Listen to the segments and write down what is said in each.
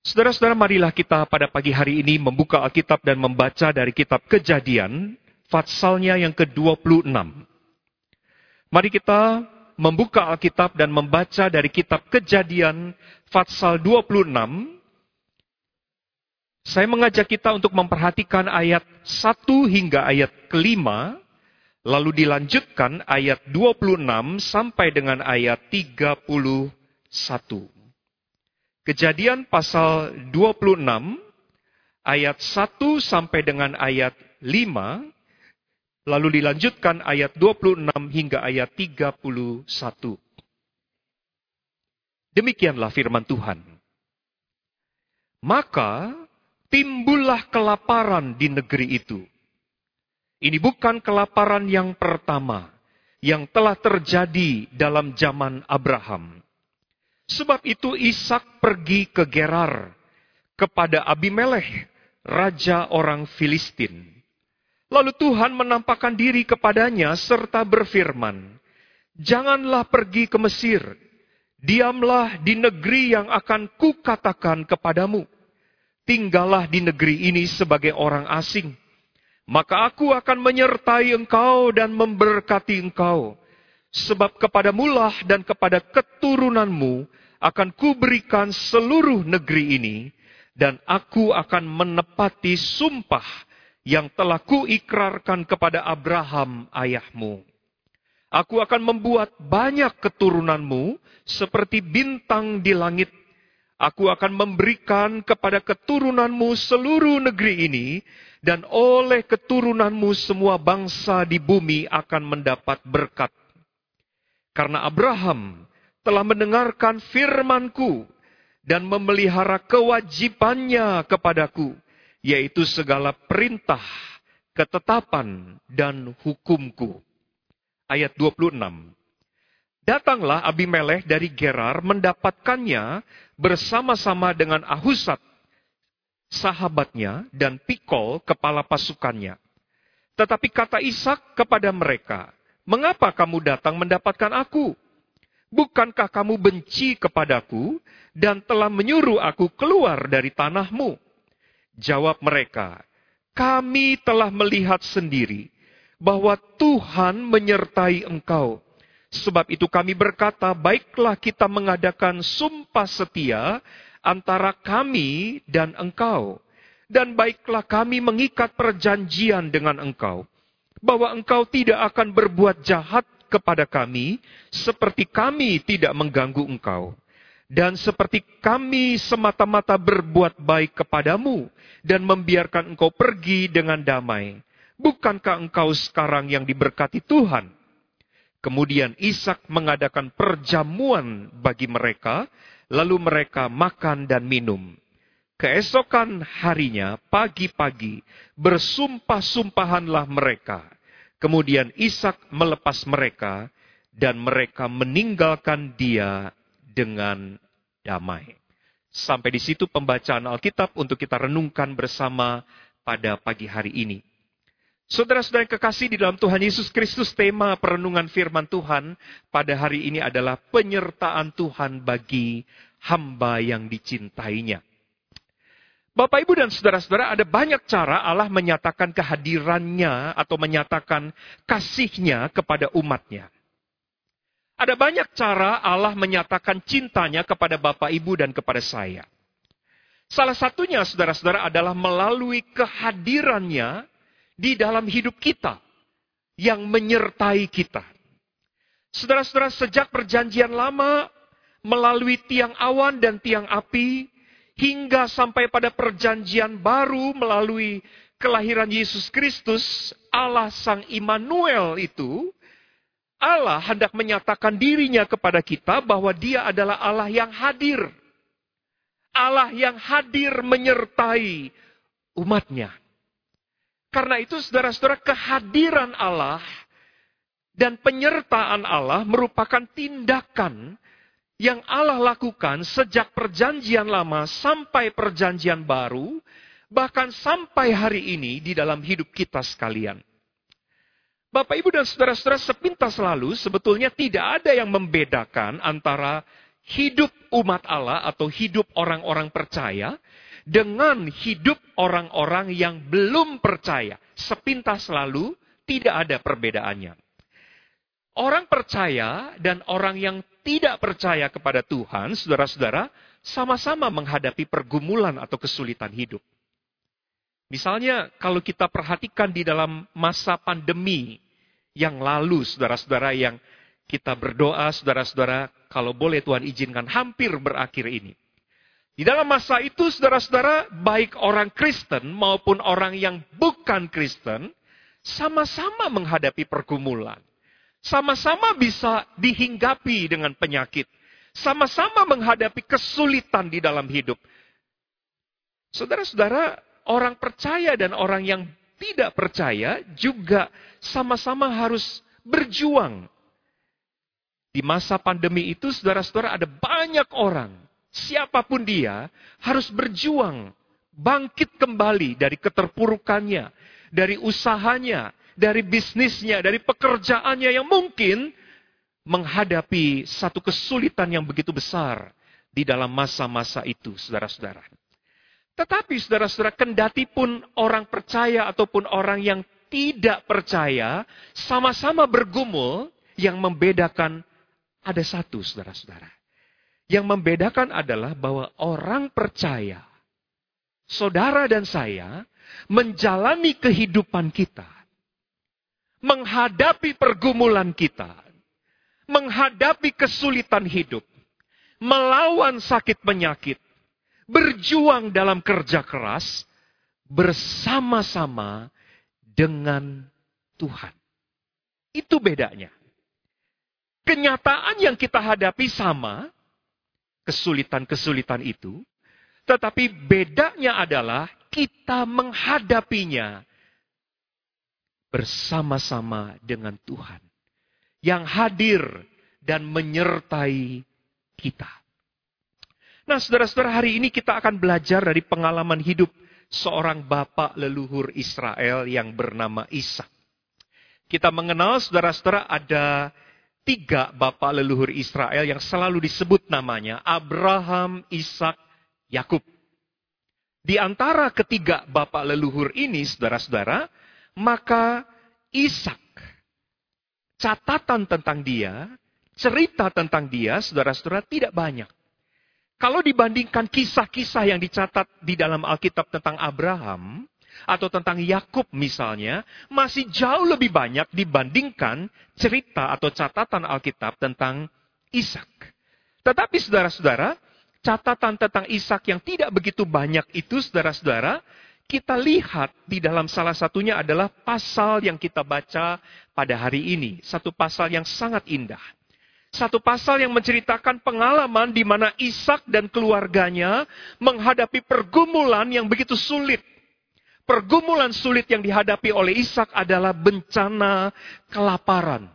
Saudara-saudara, marilah kita pada pagi hari ini membuka Alkitab dan membaca dari kitab Kejadian, fatsalnya yang ke-26. Mari kita membuka Alkitab dan membaca dari kitab Kejadian, fatsal 26. Saya mengajak kita untuk memperhatikan ayat 1 hingga ayat kelima, lalu dilanjutkan ayat 26 sampai dengan ayat 31. Kejadian pasal 26 ayat 1 sampai dengan ayat 5 lalu dilanjutkan ayat 26 hingga ayat 31. Demikianlah firman Tuhan. Maka timbullah kelaparan di negeri itu. Ini bukan kelaparan yang pertama yang telah terjadi dalam zaman Abraham Sebab itu Ishak pergi ke Gerar kepada Abimelech, raja orang Filistin. Lalu Tuhan menampakkan diri kepadanya serta berfirman, Janganlah pergi ke Mesir, diamlah di negeri yang akan kukatakan kepadamu. Tinggallah di negeri ini sebagai orang asing. Maka aku akan menyertai engkau dan memberkati engkau. Sebab kepadamulah dan kepada keturunanmu akan kuberikan seluruh negeri ini, dan aku akan menepati sumpah yang telah kuikrarkan kepada Abraham ayahmu. Aku akan membuat banyak keturunanmu seperti bintang di langit. Aku akan memberikan kepada keturunanmu seluruh negeri ini, dan oleh keturunanmu semua bangsa di bumi akan mendapat berkat. Karena Abraham telah mendengarkan firmanku dan memelihara kewajibannya kepadaku, yaitu segala perintah, ketetapan, dan hukumku. Ayat 26. Datanglah Abimelech dari Gerar mendapatkannya bersama-sama dengan Ahusat, sahabatnya, dan Pikol, kepala pasukannya. Tetapi kata Ishak kepada mereka, Mengapa kamu datang mendapatkan aku? Bukankah kamu benci kepadaku dan telah menyuruh aku keluar dari tanahmu? Jawab mereka, kami telah melihat sendiri bahwa Tuhan menyertai engkau. Sebab itu kami berkata, baiklah kita mengadakan sumpah setia antara kami dan engkau. Dan baiklah kami mengikat perjanjian dengan engkau. Bahwa engkau tidak akan berbuat jahat kepada kami, seperti kami tidak mengganggu engkau. Dan seperti kami semata-mata berbuat baik kepadamu, dan membiarkan engkau pergi dengan damai. Bukankah engkau sekarang yang diberkati Tuhan? Kemudian Ishak mengadakan perjamuan bagi mereka, lalu mereka makan dan minum. Keesokan harinya, pagi-pagi, bersumpah-sumpahanlah mereka Kemudian Ishak melepas mereka dan mereka meninggalkan dia dengan damai. Sampai di situ pembacaan Alkitab untuk kita renungkan bersama pada pagi hari ini. Saudara-saudara yang kekasih di dalam Tuhan Yesus Kristus, tema perenungan firman Tuhan pada hari ini adalah penyertaan Tuhan bagi hamba yang dicintainya. Bapak, Ibu, dan saudara-saudara, ada banyak cara Allah menyatakan kehadirannya atau menyatakan kasihnya kepada umatnya. Ada banyak cara Allah menyatakan cintanya kepada Bapak, Ibu, dan kepada saya. Salah satunya, saudara-saudara, adalah melalui kehadirannya di dalam hidup kita yang menyertai kita. Saudara-saudara, sejak perjanjian lama, melalui tiang awan dan tiang api, hingga sampai pada perjanjian baru melalui kelahiran Yesus Kristus, Allah Sang Immanuel itu, Allah hendak menyatakan dirinya kepada kita bahwa dia adalah Allah yang hadir. Allah yang hadir menyertai umatnya. Karena itu saudara-saudara kehadiran Allah dan penyertaan Allah merupakan tindakan yang Allah lakukan sejak perjanjian lama sampai perjanjian baru, bahkan sampai hari ini di dalam hidup kita sekalian. Bapak, Ibu, dan saudara-saudara sepintas lalu sebetulnya tidak ada yang membedakan antara hidup umat Allah atau hidup orang-orang percaya dengan hidup orang-orang yang belum percaya. Sepintas lalu tidak ada perbedaannya. Orang percaya dan orang yang tidak percaya kepada Tuhan, saudara-saudara, sama-sama menghadapi pergumulan atau kesulitan hidup. Misalnya, kalau kita perhatikan di dalam masa pandemi yang lalu, saudara-saudara, yang kita berdoa, saudara-saudara, kalau boleh Tuhan izinkan, hampir berakhir ini. Di dalam masa itu, saudara-saudara, baik orang Kristen maupun orang yang bukan Kristen, sama-sama menghadapi pergumulan. Sama-sama bisa dihinggapi dengan penyakit. Sama-sama menghadapi kesulitan di dalam hidup. Saudara-saudara, orang percaya dan orang yang tidak percaya juga sama-sama harus berjuang di masa pandemi itu, saudara-saudara, ada banyak orang, siapa pun dia, harus berjuang, bangkit kembali dari keterpurukannya, dari usahanya, dari bisnisnya, dari pekerjaannya yang mungkin menghadapi satu kesulitan yang begitu besar di dalam masa-masa itu, saudara-saudara. Tetapi saudara-saudara, kendati pun orang percaya ataupun orang yang tidak percaya, sama-sama bergumul yang membedakan ada satu, saudara-saudara. Yang membedakan adalah bahwa orang percaya, saudara dan saya, menjalani kehidupan kita, menghadapi pergumulan kita, menghadapi kesulitan hidup, melawan sakit penyakit, berjuang dalam kerja keras, bersama-sama dengan Tuhan. Itu bedanya kenyataan yang kita hadapi sama, kesulitan-kesulitan itu, tetapi bedanya adalah kita menghadapinya bersama-sama dengan Tuhan yang hadir dan menyertai kita. Nah, saudara-saudara, hari ini kita akan belajar dari pengalaman hidup seorang bapak leluhur Israel yang bernama Ishak. Kita mengenal, saudara-saudara, ada tiga bapak leluhur Israel yang selalu disebut namanya Abraham, Ishak, Yakub. Di antara ketiga bapak leluhur ini, saudara-saudara, maka Ishak, catatan tentang dia, cerita tentang dia, saudara-saudara, tidak banyak. Kalau dibandingkan kisah-kisah yang dicatat di dalam Alkitab tentang Abraham, atau tentang Yakub misalnya masih jauh lebih banyak dibandingkan cerita atau catatan Alkitab tentang Ishak. Tetapi saudara-saudara, catatan tentang Ishak yang tidak begitu banyak itu saudara-saudara, kita lihat di dalam salah satunya adalah pasal yang kita baca pada hari ini, satu pasal yang sangat indah. Satu pasal yang menceritakan pengalaman di mana Ishak dan keluarganya menghadapi pergumulan yang begitu sulit pergumulan sulit yang dihadapi oleh Ishak adalah bencana kelaparan.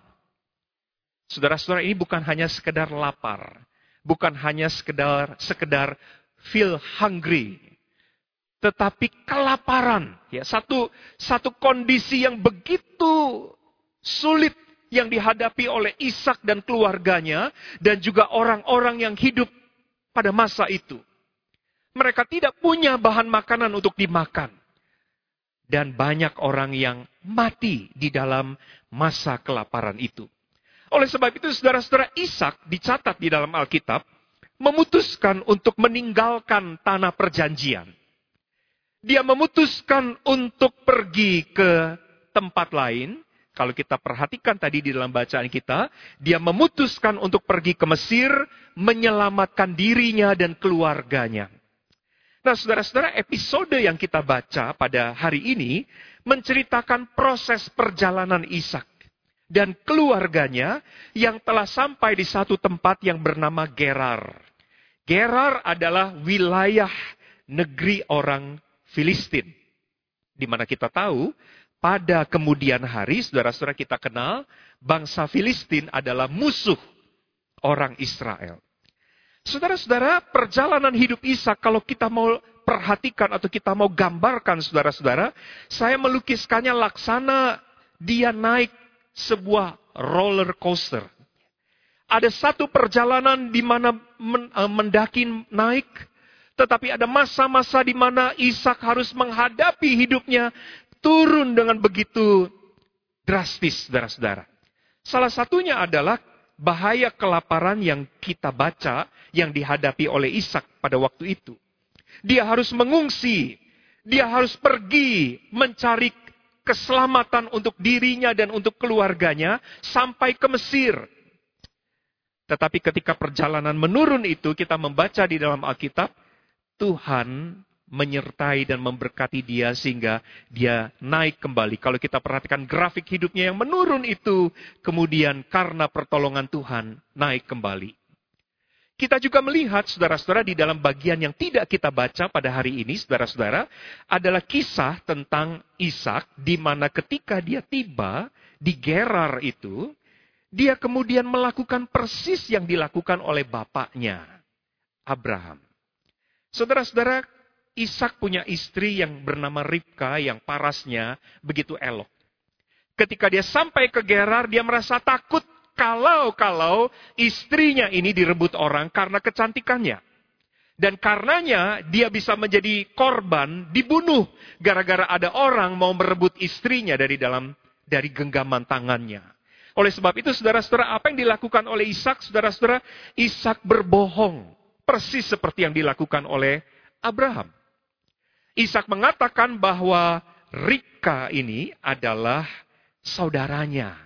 Saudara-saudara ini bukan hanya sekedar lapar, bukan hanya sekedar sekedar feel hungry, tetapi kelaparan. Ya, satu satu kondisi yang begitu sulit yang dihadapi oleh Ishak dan keluarganya dan juga orang-orang yang hidup pada masa itu. Mereka tidak punya bahan makanan untuk dimakan dan banyak orang yang mati di dalam masa kelaparan itu. Oleh sebab itu, saudara-saudara Ishak dicatat di dalam Alkitab memutuskan untuk meninggalkan tanah perjanjian. Dia memutuskan untuk pergi ke tempat lain. Kalau kita perhatikan tadi di dalam bacaan kita, dia memutuskan untuk pergi ke Mesir, menyelamatkan dirinya dan keluarganya. Nah, saudara-saudara, episode yang kita baca pada hari ini menceritakan proses perjalanan Ishak dan keluarganya yang telah sampai di satu tempat yang bernama Gerar. Gerar adalah wilayah negeri orang Filistin. Di mana kita tahu, pada kemudian hari, saudara-saudara kita kenal, bangsa Filistin adalah musuh orang Israel. Saudara-saudara, perjalanan hidup Ishak kalau kita mau perhatikan atau kita mau gambarkan saudara-saudara, saya melukiskannya laksana dia naik sebuah roller coaster. Ada satu perjalanan di mana eh, mendaki naik, tetapi ada masa-masa di mana Ishak harus menghadapi hidupnya turun dengan begitu drastis, saudara-saudara. Salah satunya adalah bahaya kelaparan yang kita baca yang dihadapi oleh Ishak pada waktu itu. Dia harus mengungsi, dia harus pergi mencari keselamatan untuk dirinya dan untuk keluarganya sampai ke Mesir. Tetapi ketika perjalanan menurun itu, kita membaca di dalam Alkitab, Tuhan menyertai dan memberkati dia sehingga dia naik kembali. Kalau kita perhatikan grafik hidupnya yang menurun itu, kemudian karena pertolongan Tuhan naik kembali. Kita juga melihat, saudara-saudara, di dalam bagian yang tidak kita baca pada hari ini, saudara-saudara, adalah kisah tentang Ishak, di mana ketika dia tiba di Gerar itu, dia kemudian melakukan persis yang dilakukan oleh bapaknya, Abraham. Saudara-saudara, Ishak punya istri yang bernama Ribka yang parasnya begitu elok. Ketika dia sampai ke Gerar, dia merasa takut kalau-kalau istrinya ini direbut orang karena kecantikannya. Dan karenanya dia bisa menjadi korban, dibunuh gara-gara ada orang mau merebut istrinya dari dalam dari genggaman tangannya. Oleh sebab itu, saudara-saudara, apa yang dilakukan oleh Ishak, saudara-saudara, Ishak berbohong. Persis seperti yang dilakukan oleh Abraham. Ishak mengatakan bahwa Rika ini adalah saudaranya.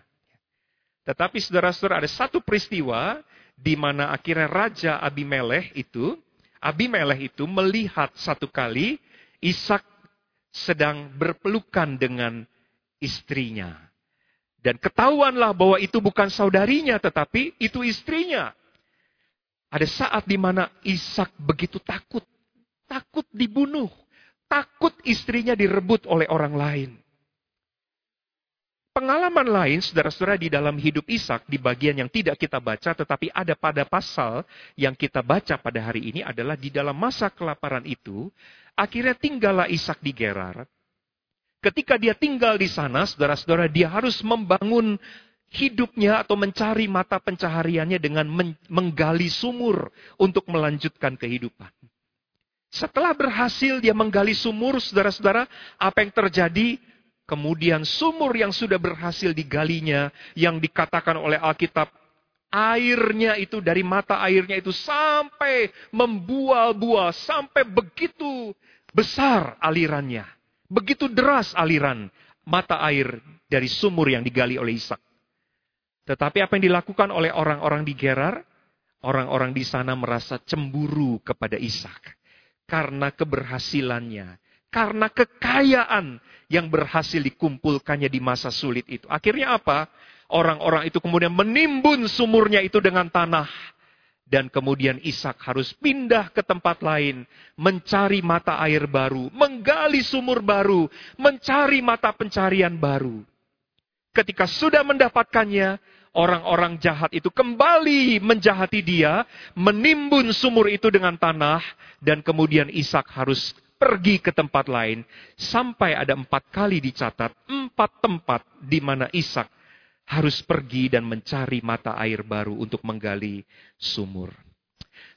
Tetapi saudara-saudara ada satu peristiwa di mana akhirnya Raja Abimelech itu, Abimelech itu melihat satu kali Ishak sedang berpelukan dengan istrinya. Dan ketahuanlah bahwa itu bukan saudarinya, tetapi itu istrinya. Ada saat di mana Ishak begitu takut. Takut dibunuh. Takut istrinya direbut oleh orang lain. Pengalaman lain, saudara-saudara, di dalam hidup Ishak, di bagian yang tidak kita baca, tetapi ada pada pasal yang kita baca pada hari ini adalah di dalam masa kelaparan itu, akhirnya tinggallah Ishak di Gerar, Ketika dia tinggal di sana, saudara-saudara, dia harus membangun hidupnya atau mencari mata pencahariannya dengan menggali sumur untuk melanjutkan kehidupan. Setelah berhasil dia menggali sumur, saudara-saudara, apa yang terjadi? Kemudian sumur yang sudah berhasil digalinya, yang dikatakan oleh Alkitab, airnya itu dari mata airnya itu sampai membual-bual, sampai begitu besar alirannya. Begitu deras aliran mata air dari sumur yang digali oleh Ishak. Tetapi apa yang dilakukan oleh orang-orang di Gerar? Orang-orang di sana merasa cemburu kepada Ishak. Karena keberhasilannya. Karena kekayaan yang berhasil dikumpulkannya di masa sulit itu. Akhirnya apa? Orang-orang itu kemudian menimbun sumurnya itu dengan tanah dan kemudian Ishak harus pindah ke tempat lain, mencari mata air baru, menggali sumur baru, mencari mata pencarian baru. Ketika sudah mendapatkannya, orang-orang jahat itu kembali menjahati dia, menimbun sumur itu dengan tanah, dan kemudian Ishak harus pergi ke tempat lain. Sampai ada empat kali dicatat, empat tempat di mana Ishak harus pergi dan mencari mata air baru untuk menggali sumur.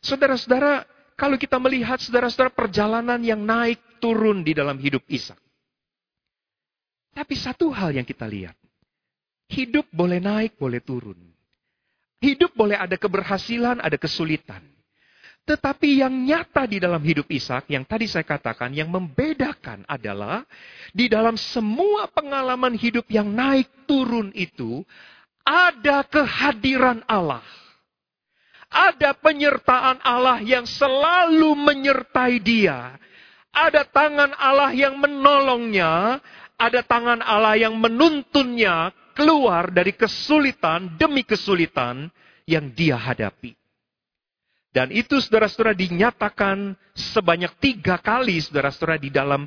Saudara-saudara, kalau kita melihat saudara-saudara perjalanan yang naik turun di dalam hidup Ishak. Tapi satu hal yang kita lihat. Hidup boleh naik, boleh turun. Hidup boleh ada keberhasilan, ada kesulitan. Tetapi yang nyata di dalam hidup Ishak, yang tadi saya katakan, yang membedakan adalah di dalam semua pengalaman hidup yang naik turun itu, ada kehadiran Allah. Ada penyertaan Allah yang selalu menyertai dia. Ada tangan Allah yang menolongnya, ada tangan Allah yang menuntunnya keluar dari kesulitan demi kesulitan yang dia hadapi. Dan itu saudara-saudara dinyatakan sebanyak tiga kali saudara-saudara di dalam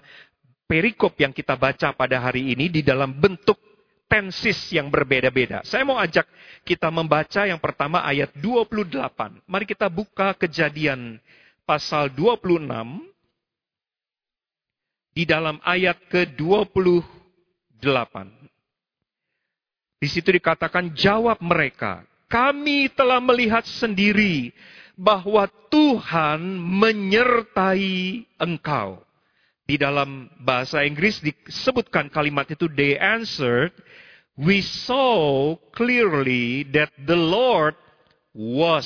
perikop yang kita baca pada hari ini di dalam bentuk tensis yang berbeda-beda. Saya mau ajak kita membaca yang pertama ayat 28. Mari kita buka kejadian pasal 26 di dalam ayat ke-28. Di situ dikatakan jawab mereka, kami telah melihat sendiri bahwa Tuhan menyertai engkau. Di dalam bahasa Inggris disebutkan kalimat itu, they answered, we saw clearly that the Lord was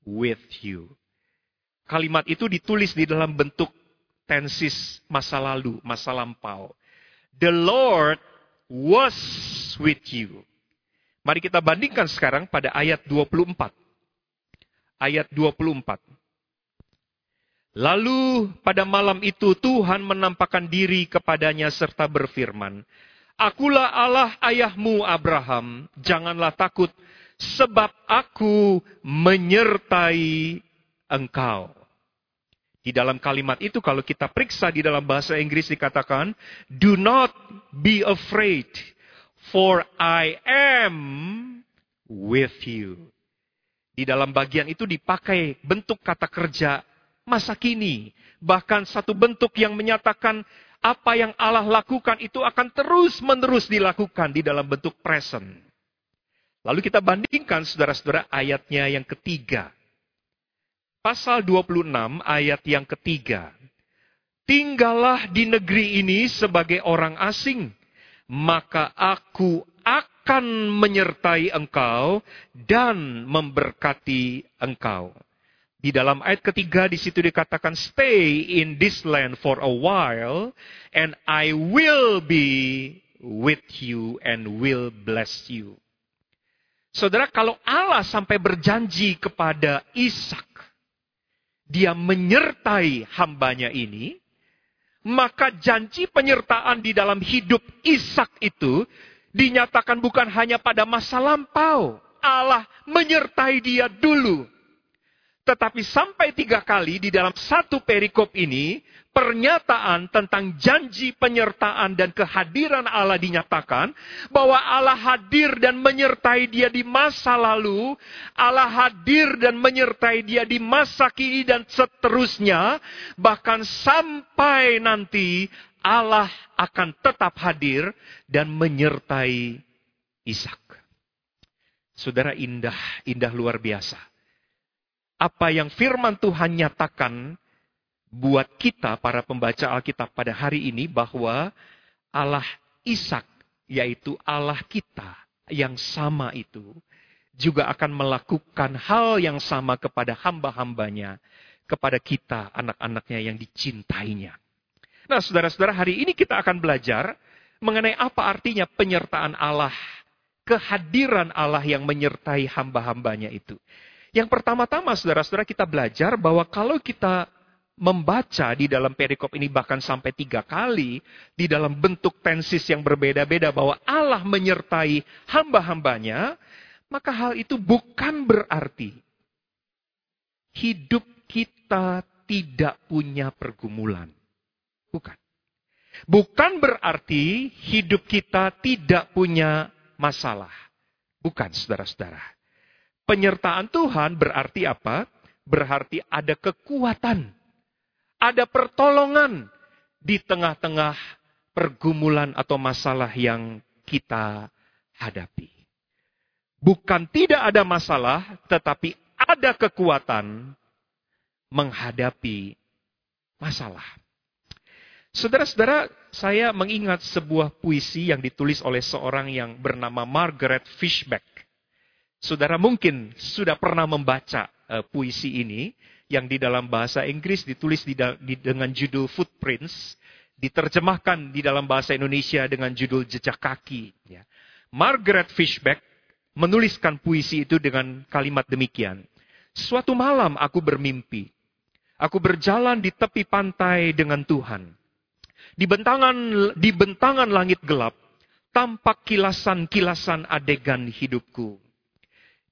with you. Kalimat itu ditulis di dalam bentuk tensis masa lalu, masa lampau. The Lord was with you. Mari kita bandingkan sekarang pada ayat 24. Ayat 24. Lalu pada malam itu Tuhan menampakkan diri kepadanya serta berfirman, Akulah Allah ayahmu Abraham, janganlah takut, sebab aku menyertai engkau. Di dalam kalimat itu kalau kita periksa di dalam bahasa Inggris dikatakan, Do not be afraid, for I am with you. Di dalam bagian itu dipakai bentuk kata kerja masa kini. Bahkan satu bentuk yang menyatakan apa yang Allah lakukan itu akan terus-menerus dilakukan di dalam bentuk present. Lalu kita bandingkan saudara-saudara ayatnya yang ketiga. Pasal 26 ayat yang ketiga. Tinggallah di negeri ini sebagai orang asing, maka aku akan menyertai engkau dan memberkati engkau. Di dalam ayat ketiga di situ dikatakan stay in this land for a while and I will be with you and will bless you. Saudara, kalau Allah sampai berjanji kepada Ishak, dia menyertai hambanya ini, maka janji penyertaan di dalam hidup Ishak itu dinyatakan bukan hanya pada masa lampau. Allah menyertai dia dulu tetapi sampai tiga kali di dalam satu perikop ini, pernyataan tentang janji penyertaan dan kehadiran Allah dinyatakan bahwa Allah hadir dan menyertai dia di masa lalu, Allah hadir dan menyertai dia di masa kini dan seterusnya, bahkan sampai nanti Allah akan tetap hadir dan menyertai Ishak. Saudara indah, indah luar biasa apa yang firman Tuhan nyatakan buat kita para pembaca Alkitab pada hari ini bahwa Allah Ishak yaitu Allah kita yang sama itu juga akan melakukan hal yang sama kepada hamba-hambanya, kepada kita anak-anaknya yang dicintainya. Nah saudara-saudara hari ini kita akan belajar mengenai apa artinya penyertaan Allah, kehadiran Allah yang menyertai hamba-hambanya itu. Yang pertama-tama saudara-saudara kita belajar bahwa kalau kita membaca di dalam perikop ini bahkan sampai tiga kali di dalam bentuk tensis yang berbeda-beda bahwa Allah menyertai hamba-hambanya, maka hal itu bukan berarti hidup kita tidak punya pergumulan. Bukan. Bukan berarti hidup kita tidak punya masalah. Bukan, saudara-saudara. Penyertaan Tuhan berarti apa? Berarti ada kekuatan, ada pertolongan di tengah-tengah pergumulan atau masalah yang kita hadapi. Bukan tidak ada masalah, tetapi ada kekuatan menghadapi masalah. Saudara-saudara, saya mengingat sebuah puisi yang ditulis oleh seorang yang bernama Margaret Fishback. Saudara mungkin sudah pernah membaca uh, puisi ini yang di dalam bahasa Inggris ditulis di, di, dengan judul Footprints, diterjemahkan di dalam bahasa Indonesia dengan judul Jejak Kaki. Ya. Margaret Fishback menuliskan puisi itu dengan kalimat demikian. Suatu malam aku bermimpi. Aku berjalan di tepi pantai dengan Tuhan. Di bentangan, di bentangan langit gelap, tampak kilasan-kilasan adegan hidupku.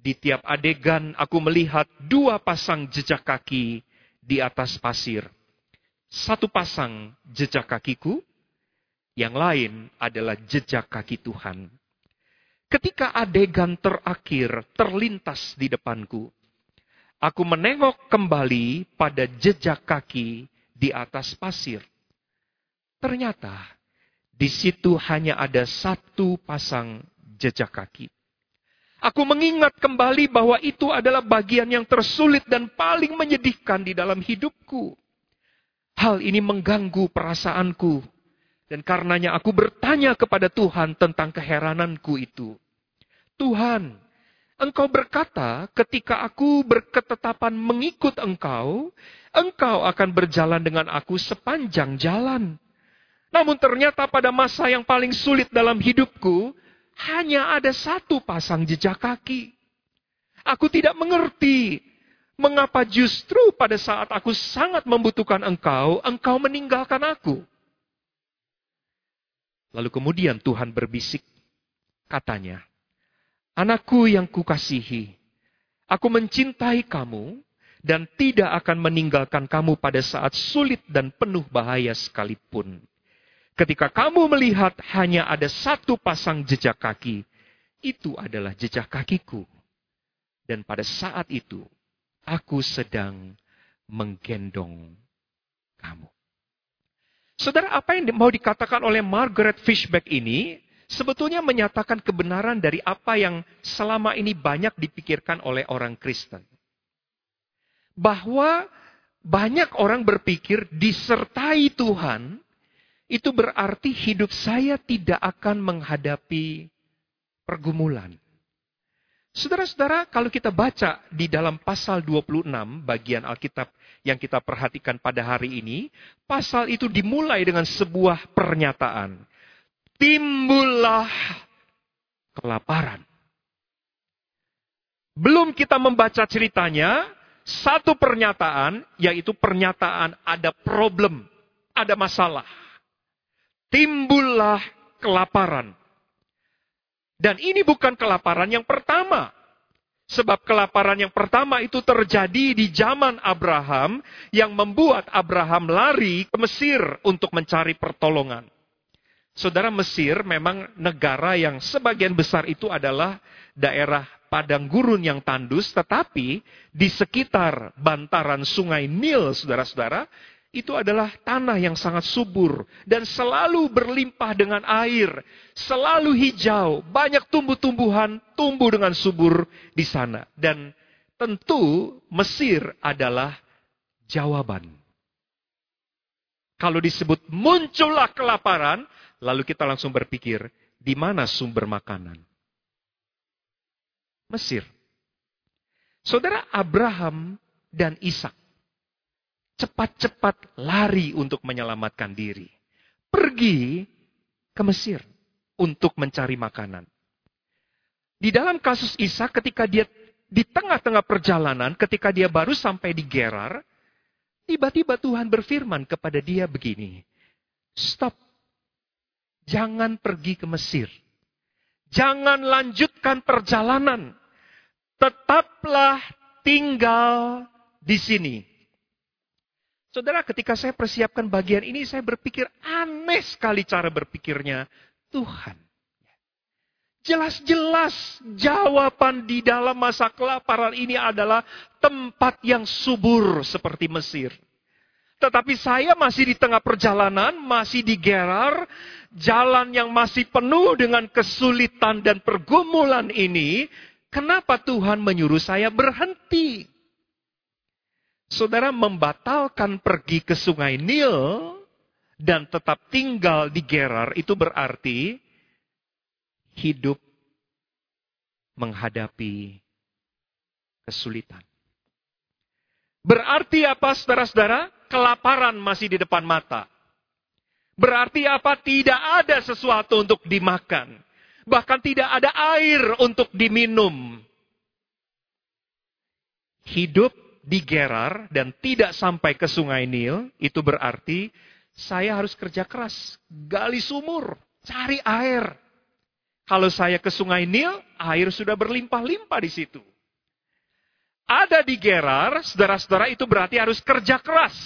Di tiap adegan aku melihat dua pasang jejak kaki di atas pasir. Satu pasang jejak kakiku, yang lain adalah jejak kaki Tuhan. Ketika adegan terakhir terlintas di depanku, aku menengok kembali pada jejak kaki di atas pasir. Ternyata di situ hanya ada satu pasang jejak kaki. Aku mengingat kembali bahwa itu adalah bagian yang tersulit dan paling menyedihkan di dalam hidupku. Hal ini mengganggu perasaanku. Dan karenanya aku bertanya kepada Tuhan tentang keherananku itu. Tuhan, Engkau berkata ketika aku berketetapan mengikut Engkau, Engkau akan berjalan dengan aku sepanjang jalan. Namun ternyata pada masa yang paling sulit dalam hidupku, hanya ada satu pasang jejak kaki. Aku tidak mengerti mengapa justru pada saat aku sangat membutuhkan engkau, engkau meninggalkan aku. Lalu kemudian Tuhan berbisik, katanya, Anakku yang kukasihi, aku mencintai kamu dan tidak akan meninggalkan kamu pada saat sulit dan penuh bahaya sekalipun. Ketika kamu melihat hanya ada satu pasang jejak kaki, itu adalah jejak kakiku. Dan pada saat itu, aku sedang menggendong kamu. Saudara, apa yang mau dikatakan oleh Margaret Fishback ini sebetulnya menyatakan kebenaran dari apa yang selama ini banyak dipikirkan oleh orang Kristen. Bahwa banyak orang berpikir disertai Tuhan itu berarti hidup saya tidak akan menghadapi pergumulan. Saudara-saudara, kalau kita baca di dalam pasal 26 bagian Alkitab yang kita perhatikan pada hari ini, pasal itu dimulai dengan sebuah pernyataan. Timbullah kelaparan. Belum kita membaca ceritanya, satu pernyataan, yaitu pernyataan ada problem, ada masalah timbullah kelaparan. Dan ini bukan kelaparan yang pertama. Sebab kelaparan yang pertama itu terjadi di zaman Abraham yang membuat Abraham lari ke Mesir untuk mencari pertolongan. Saudara Mesir memang negara yang sebagian besar itu adalah daerah padang gurun yang tandus, tetapi di sekitar bantaran sungai Nil, saudara-saudara, itu adalah tanah yang sangat subur dan selalu berlimpah dengan air, selalu hijau, banyak tumbuh-tumbuhan tumbuh dengan subur di sana. Dan tentu Mesir adalah jawaban. Kalau disebut muncullah kelaparan, lalu kita langsung berpikir, di mana sumber makanan? Mesir. Saudara Abraham dan Ishak cepat-cepat lari untuk menyelamatkan diri. Pergi ke Mesir untuk mencari makanan. Di dalam kasus Isa ketika dia di tengah-tengah perjalanan, ketika dia baru sampai di Gerar, tiba-tiba Tuhan berfirman kepada dia begini, Stop, jangan pergi ke Mesir. Jangan lanjutkan perjalanan. Tetaplah tinggal di sini Saudara, ketika saya persiapkan bagian ini, saya berpikir aneh sekali cara berpikirnya Tuhan. Jelas-jelas jawaban di dalam masa kelaparan ini adalah tempat yang subur seperti Mesir. Tetapi saya masih di tengah perjalanan, masih di Gerar, jalan yang masih penuh dengan kesulitan dan pergumulan ini. Kenapa Tuhan menyuruh saya berhenti? Saudara membatalkan pergi ke sungai Nil dan tetap tinggal di Gerar, itu berarti hidup menghadapi kesulitan. Berarti apa saudara-saudara? Kelaparan masih di depan mata. Berarti apa? Tidak ada sesuatu untuk dimakan. Bahkan tidak ada air untuk diminum. Hidup di Gerar dan tidak sampai ke sungai Nil, itu berarti saya harus kerja keras, gali sumur, cari air. Kalau saya ke sungai Nil, air sudah berlimpah-limpah di situ. Ada di Gerar, saudara-saudara itu berarti harus kerja keras.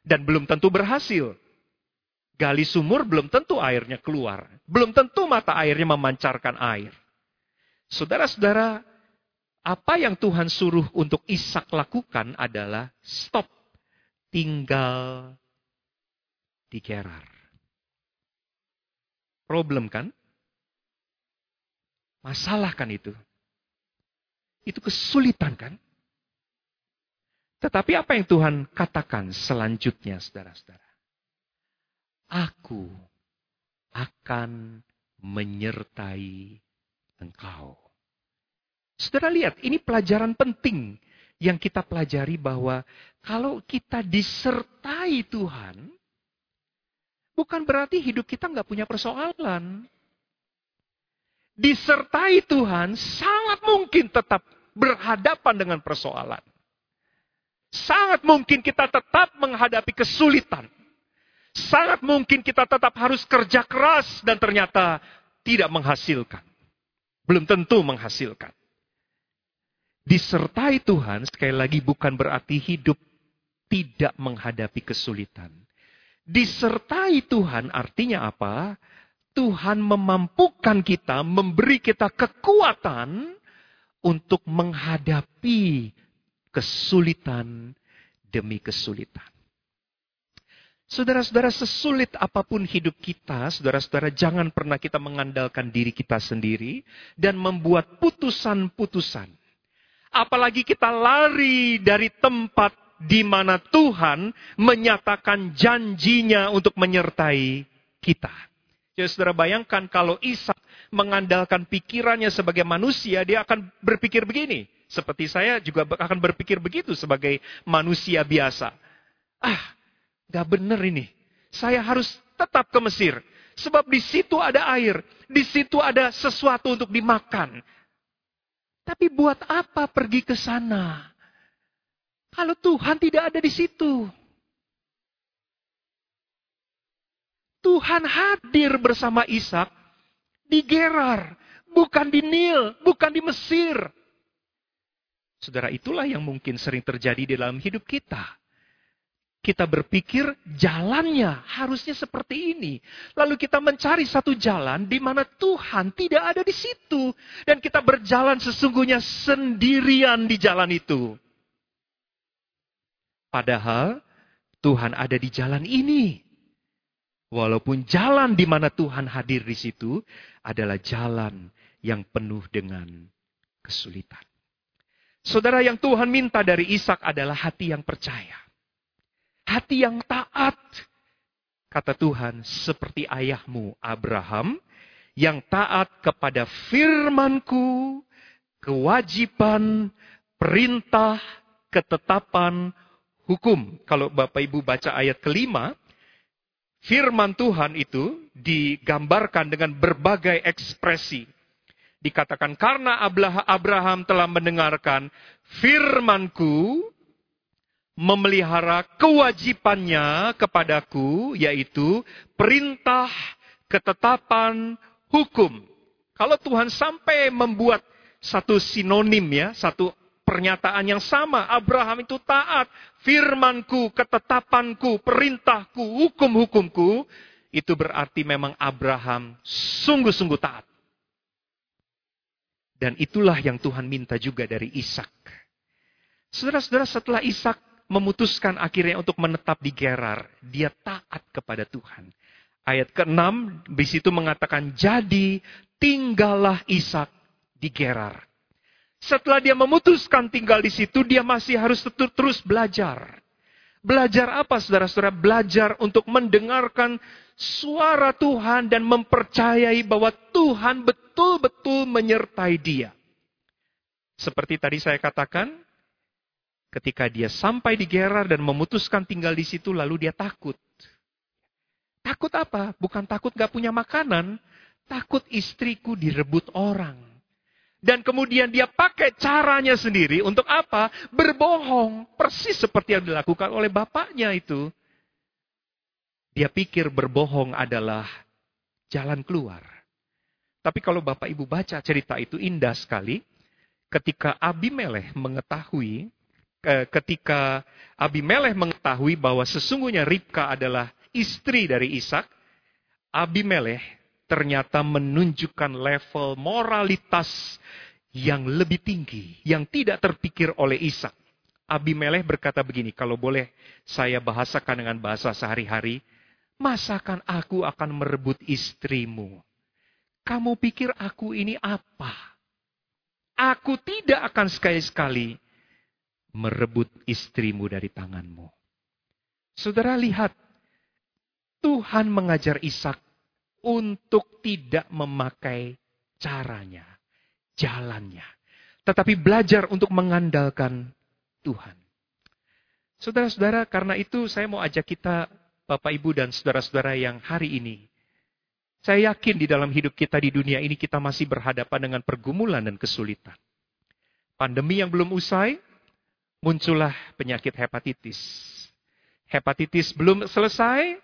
Dan belum tentu berhasil. Gali sumur belum tentu airnya keluar. Belum tentu mata airnya memancarkan air. Saudara-saudara, apa yang Tuhan suruh untuk Ishak lakukan adalah stop, tinggal di Gerar. Problem kan? Masalah kan itu. Itu kesulitan kan? Tetapi apa yang Tuhan katakan selanjutnya, saudara-saudara? Aku akan menyertai engkau. Saudara lihat, ini pelajaran penting yang kita pelajari bahwa kalau kita disertai Tuhan, bukan berarti hidup kita nggak punya persoalan. Disertai Tuhan sangat mungkin tetap berhadapan dengan persoalan. Sangat mungkin kita tetap menghadapi kesulitan. Sangat mungkin kita tetap harus kerja keras dan ternyata tidak menghasilkan. Belum tentu menghasilkan. Disertai Tuhan, sekali lagi bukan berarti hidup tidak menghadapi kesulitan. Disertai Tuhan artinya apa? Tuhan memampukan kita, memberi kita kekuatan untuk menghadapi kesulitan demi kesulitan. Saudara-saudara, sesulit apa pun hidup kita, saudara-saudara, jangan pernah kita mengandalkan diri kita sendiri dan membuat putusan-putusan Apalagi kita lari dari tempat di mana Tuhan menyatakan janjinya untuk menyertai kita. Jadi saudara bayangkan kalau Ishak mengandalkan pikirannya sebagai manusia, dia akan berpikir begini. Seperti saya juga akan berpikir begitu sebagai manusia biasa. Ah, gak bener ini. Saya harus tetap ke Mesir. Sebab di situ ada air. Di situ ada sesuatu untuk dimakan. Tapi buat apa pergi ke sana? Kalau Tuhan tidak ada di situ. Tuhan hadir bersama Ishak di Gerar, bukan di Nil, bukan di Mesir. Saudara, itulah yang mungkin sering terjadi di dalam hidup kita kita berpikir jalannya harusnya seperti ini. Lalu kita mencari satu jalan di mana Tuhan tidak ada di situ. Dan kita berjalan sesungguhnya sendirian di jalan itu. Padahal Tuhan ada di jalan ini. Walaupun jalan di mana Tuhan hadir di situ adalah jalan yang penuh dengan kesulitan. Saudara yang Tuhan minta dari Ishak adalah hati yang percaya hati yang taat. Kata Tuhan, seperti ayahmu Abraham, yang taat kepada firmanku, kewajiban, perintah, ketetapan, hukum. Kalau Bapak Ibu baca ayat kelima, firman Tuhan itu digambarkan dengan berbagai ekspresi. Dikatakan karena Abraham telah mendengarkan firmanku, memelihara kewajibannya kepadaku, yaitu perintah, ketetapan, hukum. Kalau Tuhan sampai membuat satu sinonim ya, satu pernyataan yang sama, Abraham itu taat, firmanku, ketetapanku, perintahku, hukum-hukumku, itu berarti memang Abraham sungguh-sungguh taat. Dan itulah yang Tuhan minta juga dari Ishak. Saudara-saudara, setelah Ishak memutuskan akhirnya untuk menetap di Gerar. Dia taat kepada Tuhan. Ayat ke-6 di situ mengatakan, jadi tinggallah Ishak di Gerar. Setelah dia memutuskan tinggal di situ, dia masih harus terus belajar. Belajar apa saudara-saudara? Belajar untuk mendengarkan suara Tuhan dan mempercayai bahwa Tuhan betul-betul menyertai dia. Seperti tadi saya katakan, ketika dia sampai di Gerar dan memutuskan tinggal di situ, lalu dia takut. Takut apa? Bukan takut gak punya makanan, takut istriku direbut orang. Dan kemudian dia pakai caranya sendiri untuk apa? Berbohong. Persis seperti yang dilakukan oleh bapaknya itu. Dia pikir berbohong adalah jalan keluar. Tapi kalau Bapak Ibu baca cerita itu indah sekali. Ketika Abimelech mengetahui ketika Abimelech mengetahui bahwa sesungguhnya Ribka adalah istri dari Ishak, Abimelech ternyata menunjukkan level moralitas yang lebih tinggi, yang tidak terpikir oleh Ishak. Abimelech berkata begini, kalau boleh saya bahasakan dengan bahasa sehari-hari, masakan aku akan merebut istrimu? Kamu pikir aku ini apa? Aku tidak akan sekali-sekali merebut istrimu dari tanganmu. Saudara lihat, Tuhan mengajar Ishak untuk tidak memakai caranya, jalannya. Tetapi belajar untuk mengandalkan Tuhan. Saudara-saudara, karena itu saya mau ajak kita, Bapak Ibu dan saudara-saudara yang hari ini saya yakin di dalam hidup kita di dunia ini kita masih berhadapan dengan pergumulan dan kesulitan. Pandemi yang belum usai, muncullah penyakit hepatitis. Hepatitis belum selesai,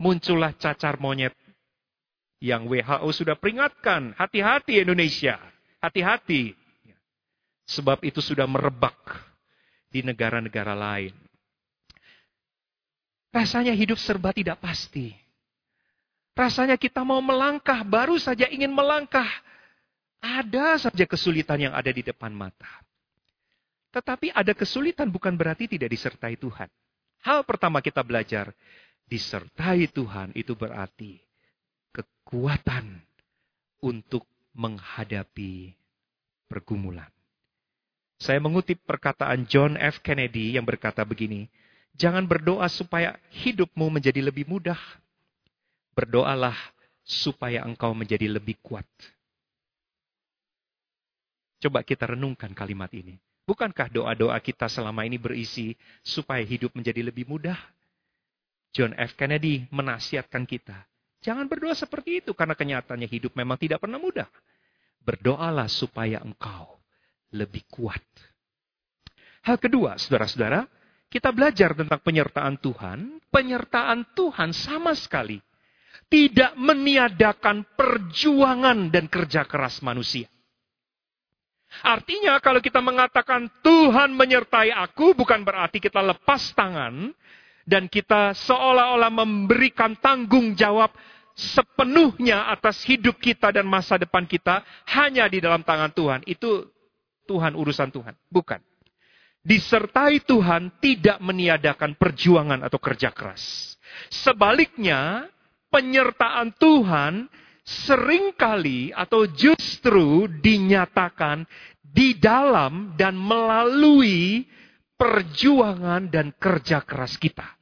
muncullah cacar monyet yang WHO sudah peringatkan, hati-hati Indonesia, hati-hati. Sebab itu sudah merebak di negara-negara lain. Rasanya hidup serba tidak pasti. Rasanya kita mau melangkah, baru saja ingin melangkah. Ada saja kesulitan yang ada di depan mata. Tetapi ada kesulitan bukan berarti tidak disertai Tuhan. Hal pertama kita belajar, disertai Tuhan itu berarti kekuatan untuk menghadapi pergumulan. Saya mengutip perkataan John F. Kennedy yang berkata begini, jangan berdoa supaya hidupmu menjadi lebih mudah, Berdoalah supaya engkau menjadi lebih kuat. Coba kita renungkan kalimat ini. Bukankah doa-doa kita selama ini berisi supaya hidup menjadi lebih mudah? John F. Kennedy menasihatkan kita, jangan berdoa seperti itu karena kenyataannya hidup memang tidak pernah mudah. Berdoalah supaya engkau lebih kuat. Hal kedua, saudara-saudara, kita belajar tentang penyertaan Tuhan. Penyertaan Tuhan sama sekali tidak meniadakan perjuangan dan kerja keras manusia. Artinya kalau kita mengatakan Tuhan menyertai aku bukan berarti kita lepas tangan dan kita seolah-olah memberikan tanggung jawab sepenuhnya atas hidup kita dan masa depan kita hanya di dalam tangan Tuhan. Itu Tuhan urusan Tuhan, bukan. Disertai Tuhan tidak meniadakan perjuangan atau kerja keras. Sebaliknya, penyertaan Tuhan sering kali atau justru dinyatakan di dalam dan melalui perjuangan dan kerja keras kita.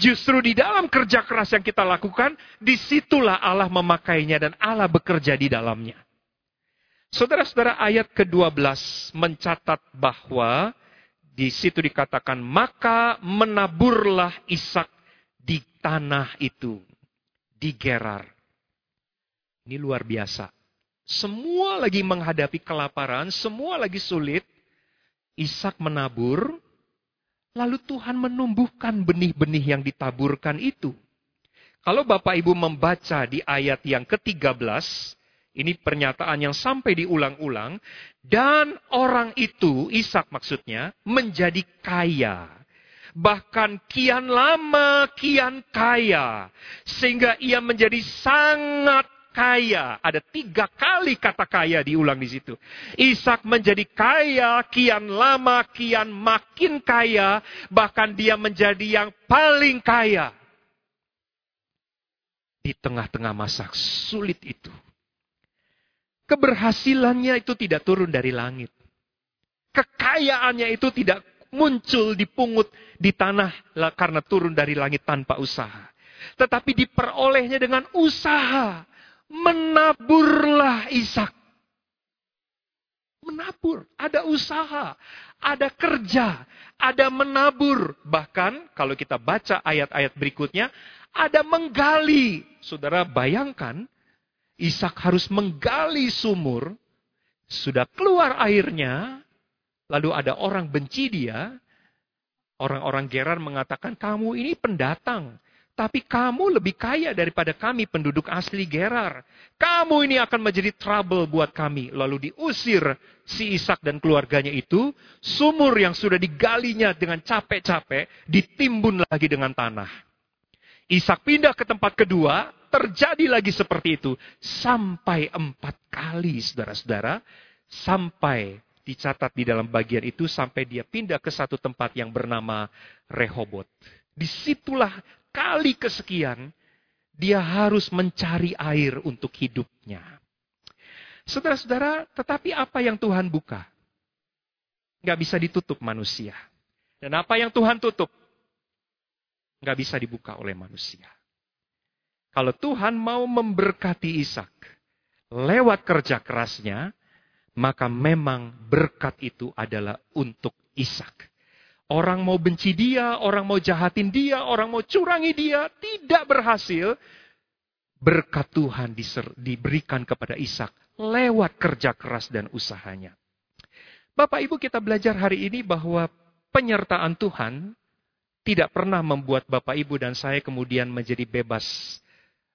Justru di dalam kerja keras yang kita lakukan, di situlah Allah memakainya dan Allah bekerja di dalamnya. Saudara-saudara ayat ke-12 mencatat bahwa di situ dikatakan, maka menaburlah Ishak di tanah itu, di Gerar. Ini luar biasa. Semua lagi menghadapi kelaparan, semua lagi sulit. Ishak menabur, lalu Tuhan menumbuhkan benih-benih yang ditaburkan itu. Kalau Bapak Ibu membaca di ayat yang ke-13, ini pernyataan yang sampai diulang-ulang, dan orang itu, Ishak maksudnya, menjadi kaya bahkan kian lama kian kaya, sehingga ia menjadi sangat kaya. Ada tiga kali kata kaya diulang di situ. Ishak menjadi kaya, kian lama, kian makin kaya, bahkan dia menjadi yang paling kaya. Di tengah-tengah masa sulit itu. Keberhasilannya itu tidak turun dari langit. Kekayaannya itu tidak muncul dipungut di tanah karena turun dari langit tanpa usaha. Tetapi diperolehnya dengan usaha. Menaburlah Ishak. Menabur, ada usaha, ada kerja, ada menabur. Bahkan kalau kita baca ayat-ayat berikutnya, ada menggali. Saudara bayangkan, Ishak harus menggali sumur, sudah keluar airnya, Lalu ada orang benci dia. Orang-orang Gerar mengatakan, kamu ini pendatang. Tapi kamu lebih kaya daripada kami penduduk asli Gerar. Kamu ini akan menjadi trouble buat kami. Lalu diusir si Ishak dan keluarganya itu. Sumur yang sudah digalinya dengan capek-capek ditimbun lagi dengan tanah. Ishak pindah ke tempat kedua, terjadi lagi seperti itu. Sampai empat kali, saudara-saudara. Sampai dicatat di dalam bagian itu sampai dia pindah ke satu tempat yang bernama Rehobot. Di situlah kali kesekian dia harus mencari air untuk hidupnya. Saudara-saudara, tetapi apa yang Tuhan buka? Nggak bisa ditutup manusia. Dan apa yang Tuhan tutup? Nggak bisa dibuka oleh manusia. Kalau Tuhan mau memberkati Ishak lewat kerja kerasnya, maka memang berkat itu adalah untuk Ishak. Orang mau benci dia, orang mau jahatin dia, orang mau curangi dia, tidak berhasil. Berkat Tuhan diberikan kepada Ishak lewat kerja keras dan usahanya. Bapak Ibu kita belajar hari ini bahwa penyertaan Tuhan tidak pernah membuat Bapak Ibu dan saya kemudian menjadi bebas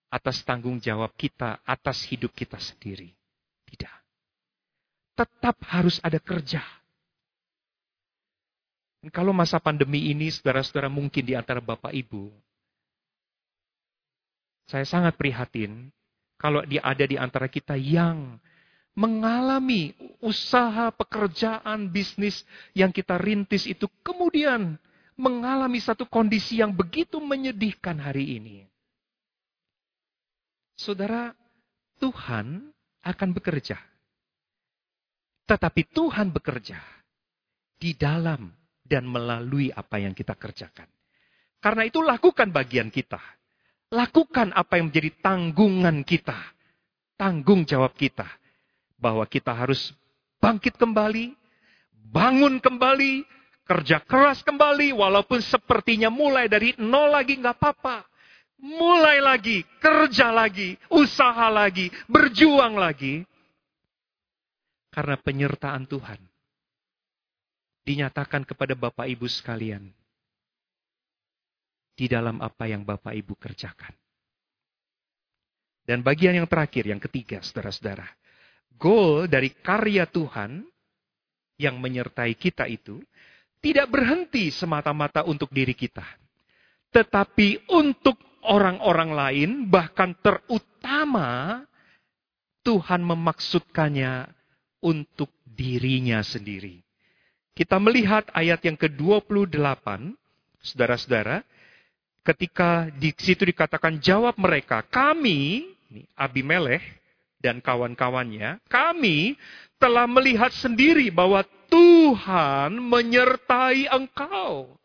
atas tanggung jawab kita, atas hidup kita sendiri. Tidak. Tetap harus ada kerja. Kalau masa pandemi ini, saudara-saudara mungkin di antara Bapak Ibu, saya sangat prihatin kalau dia ada di antara kita yang mengalami usaha, pekerjaan, bisnis yang kita rintis itu kemudian mengalami satu kondisi yang begitu menyedihkan hari ini. Saudara, Tuhan akan bekerja. Tetapi Tuhan bekerja di dalam dan melalui apa yang kita kerjakan. Karena itu lakukan bagian kita. Lakukan apa yang menjadi tanggungan kita. Tanggung jawab kita. Bahwa kita harus bangkit kembali, bangun kembali, kerja keras kembali, walaupun sepertinya mulai dari nol lagi nggak apa-apa mulai lagi, kerja lagi, usaha lagi, berjuang lagi. Karena penyertaan Tuhan dinyatakan kepada Bapak Ibu sekalian di dalam apa yang Bapak Ibu kerjakan. Dan bagian yang terakhir, yang ketiga, saudara-saudara. Goal dari karya Tuhan yang menyertai kita itu tidak berhenti semata-mata untuk diri kita. Tetapi untuk orang-orang lain, bahkan terutama Tuhan memaksudkannya untuk dirinya sendiri. Kita melihat ayat yang ke-28, saudara-saudara, ketika di situ dikatakan jawab mereka, kami, Abimelech dan kawan-kawannya, kami telah melihat sendiri bahwa Tuhan menyertai engkau.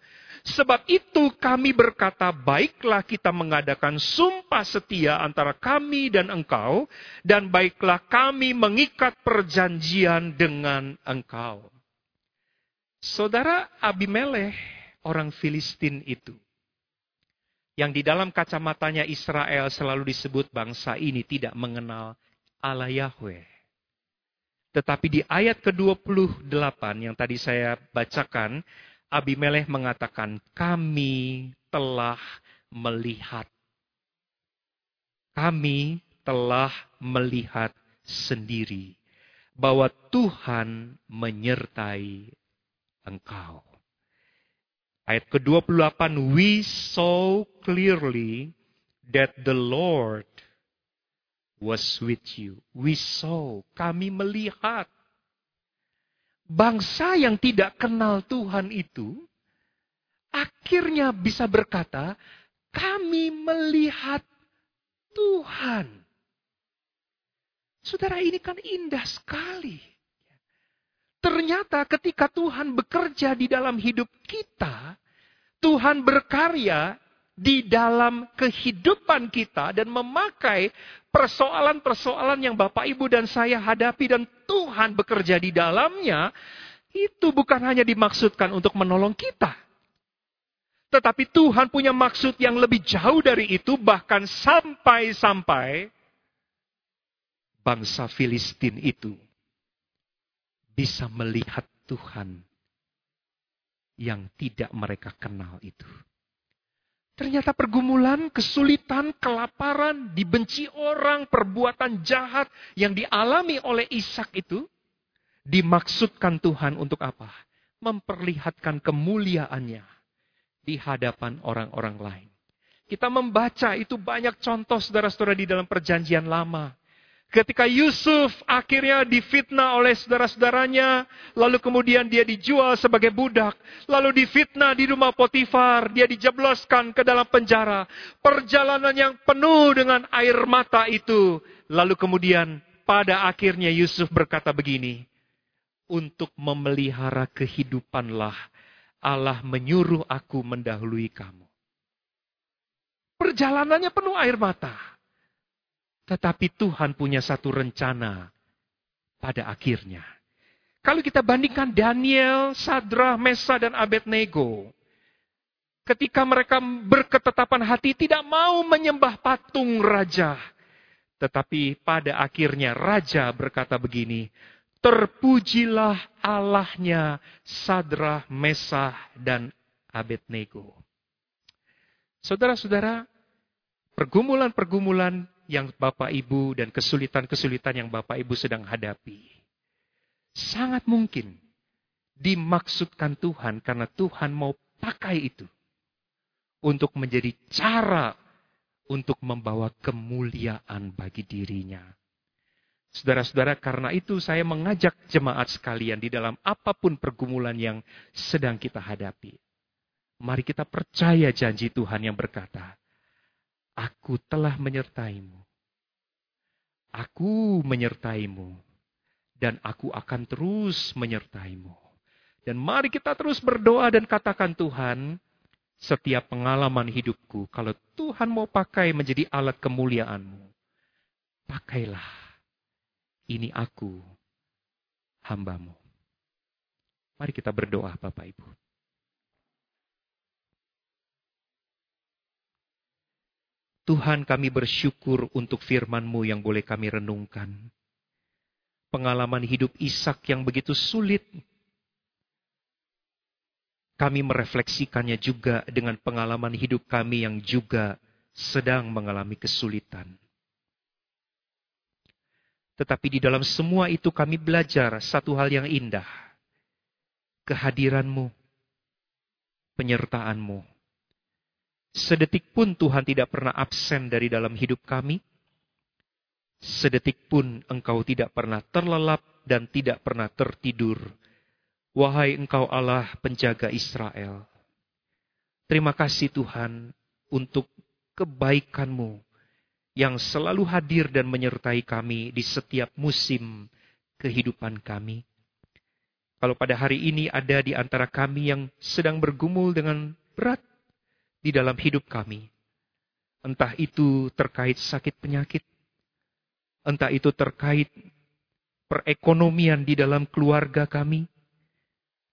Sebab itu kami berkata, baiklah kita mengadakan sumpah setia antara kami dan engkau, dan baiklah kami mengikat perjanjian dengan engkau. Saudara Abimelech, orang Filistin itu, yang di dalam kacamatanya Israel selalu disebut bangsa ini tidak mengenal Allah Yahweh. Tetapi di ayat ke-28 yang tadi saya bacakan, Abimelech mengatakan, kami telah melihat. Kami telah melihat sendiri bahwa Tuhan menyertai engkau. Ayat ke-28, we saw clearly that the Lord was with you. We saw, kami melihat bangsa yang tidak kenal Tuhan itu akhirnya bisa berkata, "Kami melihat Tuhan." Saudara, ini kan indah sekali. Ternyata ketika Tuhan bekerja di dalam hidup kita, Tuhan berkarya di dalam kehidupan kita dan memakai persoalan-persoalan yang Bapak, Ibu, dan saya hadapi dan Tuhan bekerja di dalamnya, itu bukan hanya dimaksudkan untuk menolong kita. Tetapi Tuhan punya maksud yang lebih jauh dari itu, bahkan sampai-sampai bangsa Filistin itu bisa melihat Tuhan yang tidak mereka kenal itu. Ternyata pergumulan, kesulitan, kelaparan, dibenci orang, perbuatan jahat yang dialami oleh Ishak itu dimaksudkan Tuhan untuk apa? Memperlihatkan kemuliaannya di hadapan orang-orang lain. Kita membaca itu banyak contoh saudara-saudara di dalam perjanjian lama. Ketika Yusuf akhirnya difitnah oleh saudara-saudaranya, lalu kemudian dia dijual sebagai budak, lalu difitnah di rumah Potifar, dia dijebloskan ke dalam penjara. Perjalanan yang penuh dengan air mata itu, lalu kemudian pada akhirnya Yusuf berkata begini, untuk memelihara kehidupanlah Allah menyuruh aku mendahului kamu. Perjalanannya penuh air mata. Tetapi Tuhan punya satu rencana pada akhirnya. Kalau kita bandingkan Daniel, Sadra, Mesa, dan Abednego. Ketika mereka berketetapan hati tidak mau menyembah patung raja. Tetapi pada akhirnya raja berkata begini, Terpujilah Allahnya Sadrah, Mesah, dan Abednego. Saudara-saudara, pergumulan-pergumulan yang Bapak Ibu dan kesulitan-kesulitan yang Bapak Ibu sedang hadapi. Sangat mungkin dimaksudkan Tuhan karena Tuhan mau pakai itu untuk menjadi cara untuk membawa kemuliaan bagi dirinya. Saudara-saudara, karena itu saya mengajak jemaat sekalian di dalam apa pun pergumulan yang sedang kita hadapi. Mari kita percaya janji Tuhan yang berkata, Aku telah menyertaimu. Aku menyertaimu. Dan aku akan terus menyertaimu. Dan mari kita terus berdoa dan katakan Tuhan, setiap pengalaman hidupku, kalau Tuhan mau pakai menjadi alat kemuliaanmu, pakailah ini aku, hambamu. Mari kita berdoa Bapak Ibu. Tuhan kami bersyukur untuk firman-Mu yang boleh kami renungkan. Pengalaman hidup Ishak yang begitu sulit. Kami merefleksikannya juga dengan pengalaman hidup kami yang juga sedang mengalami kesulitan. Tetapi di dalam semua itu kami belajar satu hal yang indah. Kehadiranmu, penyertaanmu. Sedetik pun Tuhan tidak pernah absen dari dalam hidup kami. Sedetik pun engkau tidak pernah terlelap dan tidak pernah tertidur. Wahai engkau Allah penjaga Israel. Terima kasih Tuhan untuk kebaikanmu yang selalu hadir dan menyertai kami di setiap musim kehidupan kami. Kalau pada hari ini ada di antara kami yang sedang bergumul dengan berat di dalam hidup kami, entah itu terkait sakit penyakit, entah itu terkait perekonomian di dalam keluarga kami,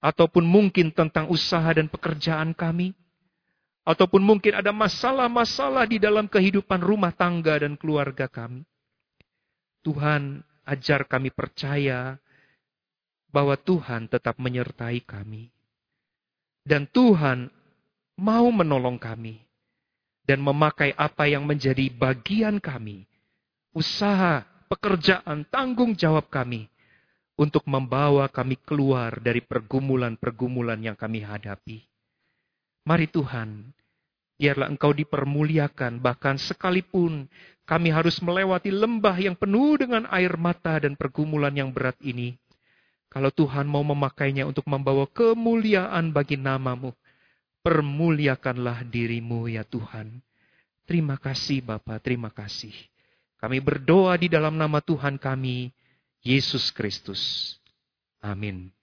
ataupun mungkin tentang usaha dan pekerjaan kami, Ataupun mungkin ada masalah-masalah di dalam kehidupan rumah tangga dan keluarga kami. Tuhan ajar kami percaya bahwa Tuhan tetap menyertai kami. Dan Tuhan mau menolong kami. Dan memakai apa yang menjadi bagian kami. Usaha, pekerjaan, tanggung jawab kami. Untuk membawa kami keluar dari pergumulan-pergumulan yang kami hadapi. Mari Tuhan, biarlah Engkau dipermuliakan, bahkan sekalipun kami harus melewati lembah yang penuh dengan air mata dan pergumulan yang berat ini. Kalau Tuhan mau memakainya untuk membawa kemuliaan bagi namamu, permuliakanlah dirimu ya Tuhan. Terima kasih Bapa, terima kasih. Kami berdoa di dalam nama Tuhan kami, Yesus Kristus. Amin.